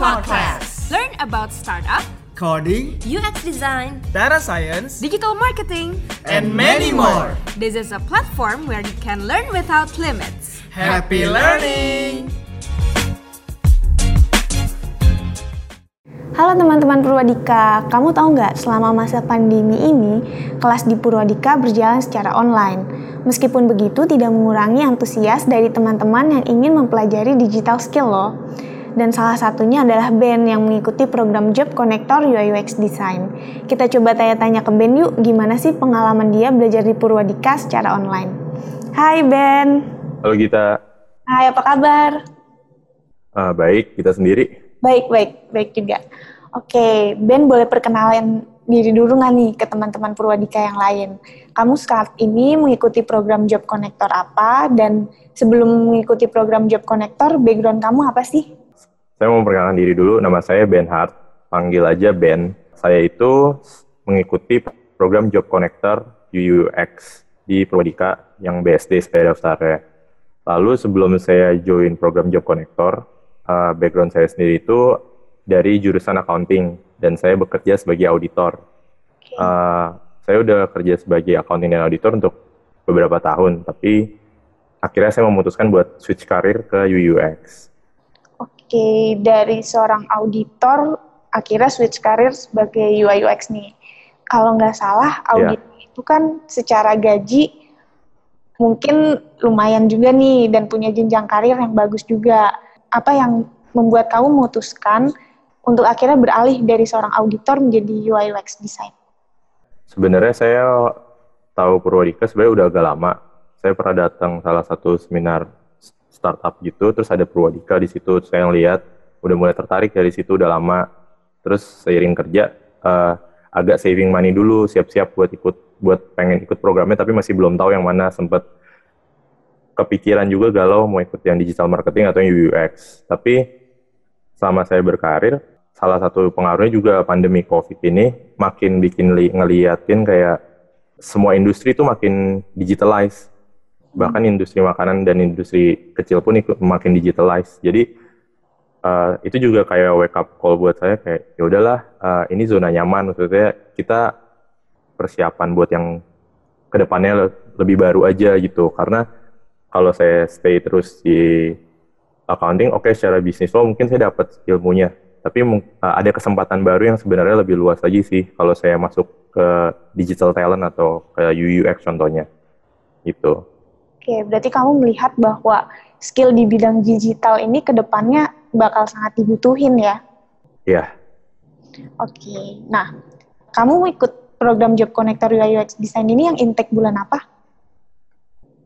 Podcast. Learn about startup, Coding, UX design, data science, digital marketing. and many more. This is a platform where you can learn without limits. Happy learning! Halo teman-teman Purwadika, kamu tahu nggak selama masa pandemi ini, kelas di Purwadika berjalan secara online. Meskipun begitu, tidak mengurangi antusias dari teman-teman yang ingin mempelajari digital skill loh. Dan salah satunya adalah Ben yang mengikuti program Job Connector UI UX Design. Kita coba tanya-tanya ke Ben yuk, gimana sih pengalaman dia belajar di Purwadika secara online. Hai Ben. Halo Gita, Hai, apa kabar? Ah, baik kita sendiri. Baik, baik, baik juga. Oke, Ben boleh perkenalan diri dulu nggak nih ke teman-teman Purwadika yang lain? Kamu saat ini mengikuti program Job Connector apa? Dan sebelum mengikuti program Job Connector, background kamu apa sih? Saya mau memperkenalkan diri dulu, nama saya Ben Hart, panggil aja Ben. Saya itu mengikuti program Job Connector UUX di Purwadika yang BSD saya daftarnya. Lalu sebelum saya join program Job Connector, ah, background saya sendiri itu dari jurusan accounting dan saya bekerja sebagai auditor. Ah, saya udah kerja sebagai accounting dan auditor untuk beberapa tahun, tapi akhirnya saya memutuskan buat switch karir ke UUX. Oke, dari seorang auditor akhirnya switch karir sebagai UI UX nih. Kalau nggak salah, audit itu kan secara gaji mungkin lumayan juga nih dan punya jenjang karir yang bagus juga. Apa yang membuat kamu memutuskan untuk akhirnya beralih dari seorang auditor menjadi UI UX design? Sebenarnya saya tahu Purwadika sebenarnya udah agak lama. Saya pernah datang salah satu seminar startup gitu, terus ada Purwadika di situ. Saya lihat udah mulai tertarik dari situ udah lama. Terus seiring kerja eh, agak saving money dulu, siap-siap buat ikut buat pengen ikut programnya, tapi masih belum tahu yang mana. Sempet kepikiran juga galau mau ikut yang digital marketing atau yang UX. Tapi selama saya berkarir, salah satu pengaruhnya juga pandemi COVID ini makin bikin li- ngeliatin kayak semua industri itu makin digitalize. Bahkan industri makanan dan industri kecil pun ikut makin digitalize. Jadi eh, itu juga kayak wake up call buat saya kayak ya udahlah eh, ini zona nyaman maksudnya kita persiapan buat yang ke depannya le- lebih baru aja gitu karena kalau saya stay terus di accounting, oke secara bisnis lo mungkin saya dapat ilmunya, tapi uh, ada kesempatan baru yang sebenarnya lebih luas lagi sih kalau saya masuk ke digital talent atau ke UUX contohnya, gitu. Oke, berarti kamu melihat bahwa skill di bidang digital ini ke depannya bakal sangat dibutuhin ya? Ya, Oke, nah kamu ikut program Job Connector UI UX Design ini yang intake bulan apa?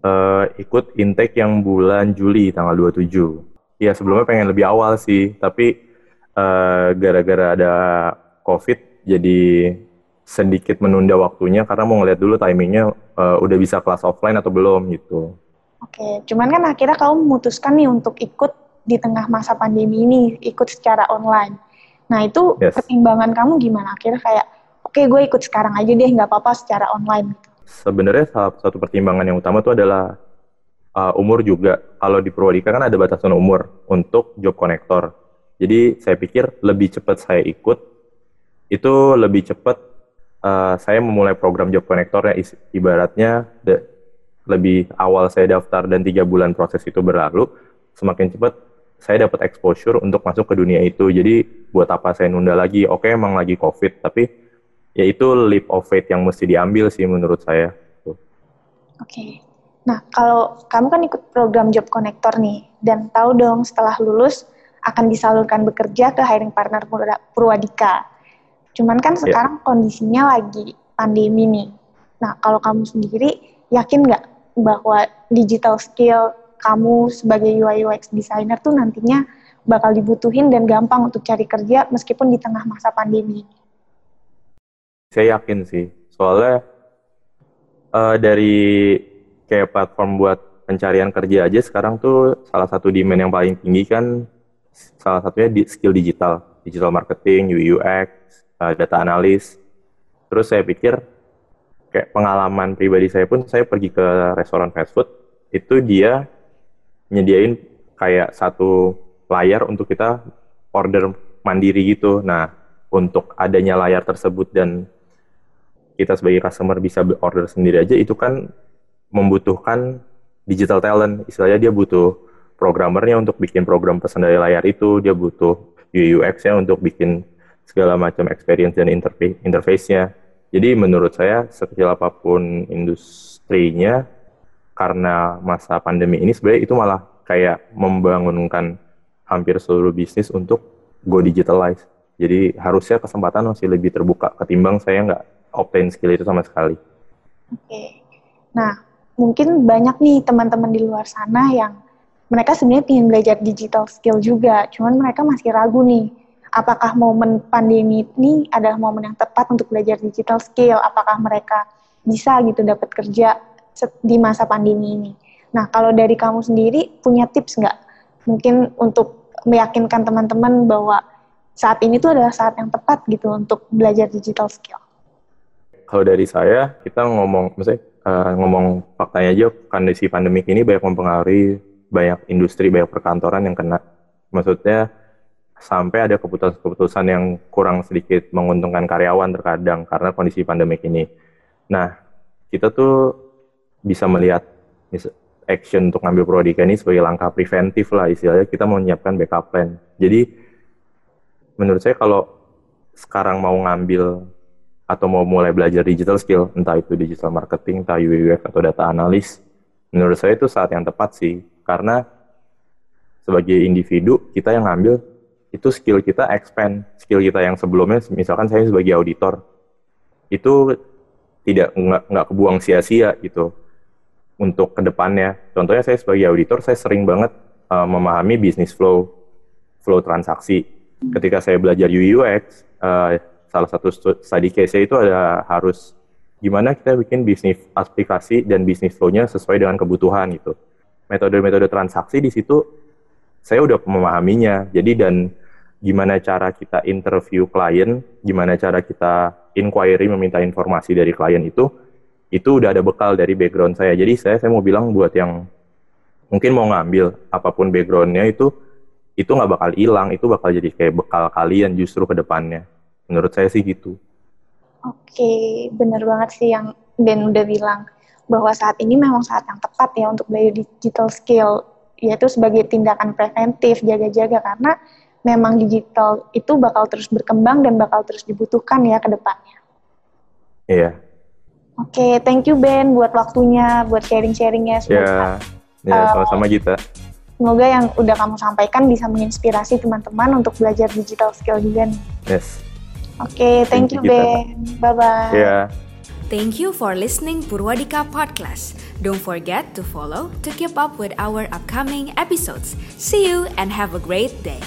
eh, ikut intake yang bulan Juli tanggal 27. Ya sebelumnya pengen lebih awal sih, tapi eh, gara-gara ada COVID jadi sedikit menunda waktunya karena mau ngeliat dulu timingnya eh, udah bisa kelas offline atau belum gitu. Oke, cuman kan akhirnya kamu memutuskan nih untuk ikut di tengah masa pandemi ini, ikut secara online. Nah itu Yes. pertimbangan kamu gimana? Akhirnya kayak, oke gue ikut sekarang aja deh, nggak apa-apa secara online. Sebenarnya salah satu pertimbangan yang utama itu adalah uh, umur juga. Kalau di Purwadika kan ada batasan umur untuk job connector. Jadi saya pikir lebih cepat saya ikut, itu lebih cepat uh, saya memulai program job connector yang is- ibaratnya de- lebih awal saya daftar dan tiga bulan proses itu berlalu, semakin cepat saya dapat exposure untuk masuk ke dunia itu. Jadi buat apa saya nunda lagi? Oke emang lagi COVID, tapi ya itu leap of faith yang mesti diambil sih menurut saya. Oke. Nah, kalau kamu kan ikut program Job Connector nih, dan tahu dong setelah lulus akan disalurkan bekerja ke hiring partner Purwa- Purwadika. Cuman kan Ya. sekarang kondisinya lagi pandemi nih. Nah, kalau kamu sendiri yakin nggak bahwa digital skill kamu sebagai UI UX designer tuh nantinya bakal dibutuhin dan gampang untuk cari kerja meskipun di tengah masa pandemi? Saya yakin sih, soalnya eh, dari kayak platform buat pencarian kerja aja sekarang tuh salah satu demand yang paling tinggi kan salah satunya di skill digital, digital marketing, UX, eh, data analis. Terus saya pikir kayak pengalaman pribadi saya pun saya pergi ke restoran fast food itu dia nyediain kayak satu layar untuk kita order mandiri gitu. Nah, untuk adanya layar tersebut dan kita sebagai customer bisa order sendiri aja itu kan membutuhkan digital talent. Istilahnya dia butuh programmernya untuk bikin program pesan dari layar itu, dia butuh UX-nya untuk bikin segala macam experience dan interface-nya. Jadi menurut saya sekecil apa pun industrinya karena masa pandemi ini sebenarnya itu malah kayak membangunkan hampir seluruh bisnis untuk go digitalize. Jadi harusnya kesempatan masih lebih terbuka ketimbang saya nggak obtain skill itu sama sekali. Oke. Nah, mungkin banyak nih teman-teman di luar sana yang mereka sebenarnya ingin belajar digital skill juga, cuman mereka masih ragu nih, apakah momen pandemi ini adalah momen yang tepat untuk belajar digital skill, apakah mereka bisa gitu dapat kerja di masa pandemi ini. Nah, kalau dari kamu sendiri punya tips nggak? Mungkin untuk meyakinkan teman-teman bahwa saat ini tuh adalah saat yang tepat gitu untuk belajar digital skill. Kalau dari saya, kita ngomong, misalnya uh, ngomong faktanya aja, kondisi pandemik ini banyak mempengaruhi banyak industri, banyak perkantoran yang kena. Maksudnya sampai ada keputusan-keputusan yang kurang sedikit menguntungkan karyawan terkadang karena kondisi pandemik ini. Nah, kita tuh bisa melihat action untuk ngambil Prodika ini sebagai langkah preventif lah istilahnya kita mau menyiapkan backup plan. Jadi menurut saya kalau sekarang mau ngambil atau mau mulai belajar digital skill, entah itu digital marketing, entah UI UX atau data analis, menurut saya itu saat yang tepat sih. Karena sebagai individu, kita yang ngambil, itu skill kita expand. Skill kita yang sebelumnya, misalkan saya sebagai auditor, itu tidak nggak, nggak kebuang sia-sia gitu untuk ke depannya. Contohnya saya sebagai auditor, saya sering banget uh, memahami bisnis flow, flow transaksi. Ketika saya belajar UX, uh, salah satu study case itu ada harus gimana kita bikin bisnis aplikasi dan bisnis flow-nya sesuai dengan kebutuhan gitu. Metode-metode transaksi di situ saya udah memahaminya. Jadi dan gimana cara kita interview klien, gimana cara kita inquiry meminta informasi dari klien itu, itu udah ada bekal dari background saya. Jadi saya saya mau bilang buat yang mungkin mau ngambil apa pun backgroundnya itu itu nggak bakal hilang, itu bakal jadi kayak bekal kalian justru ke depannya. Menurut saya sih gitu. Oke, bener banget sih yang Ben udah bilang bahwa saat ini memang saat yang tepat ya untuk belajar digital skill, yaitu sebagai tindakan preventif, jaga-jaga karena memang digital itu bakal terus berkembang dan bakal terus dibutuhkan ya ke depannya. Iya. Oke, thank you Ben buat waktunya, buat sharing-sharingnya. Semoga, ya, ya sama-sama kita. Semoga yang udah kamu sampaikan bisa menginspirasi teman-teman untuk belajar digital skill juga nih. Yes. Oke, okay, thank, thank you, Ben. Bye-bye. Yeah. Thank you for listening Purwadika Podcast. Don't forget to follow to keep up with our upcoming episodes. See you and have a great day.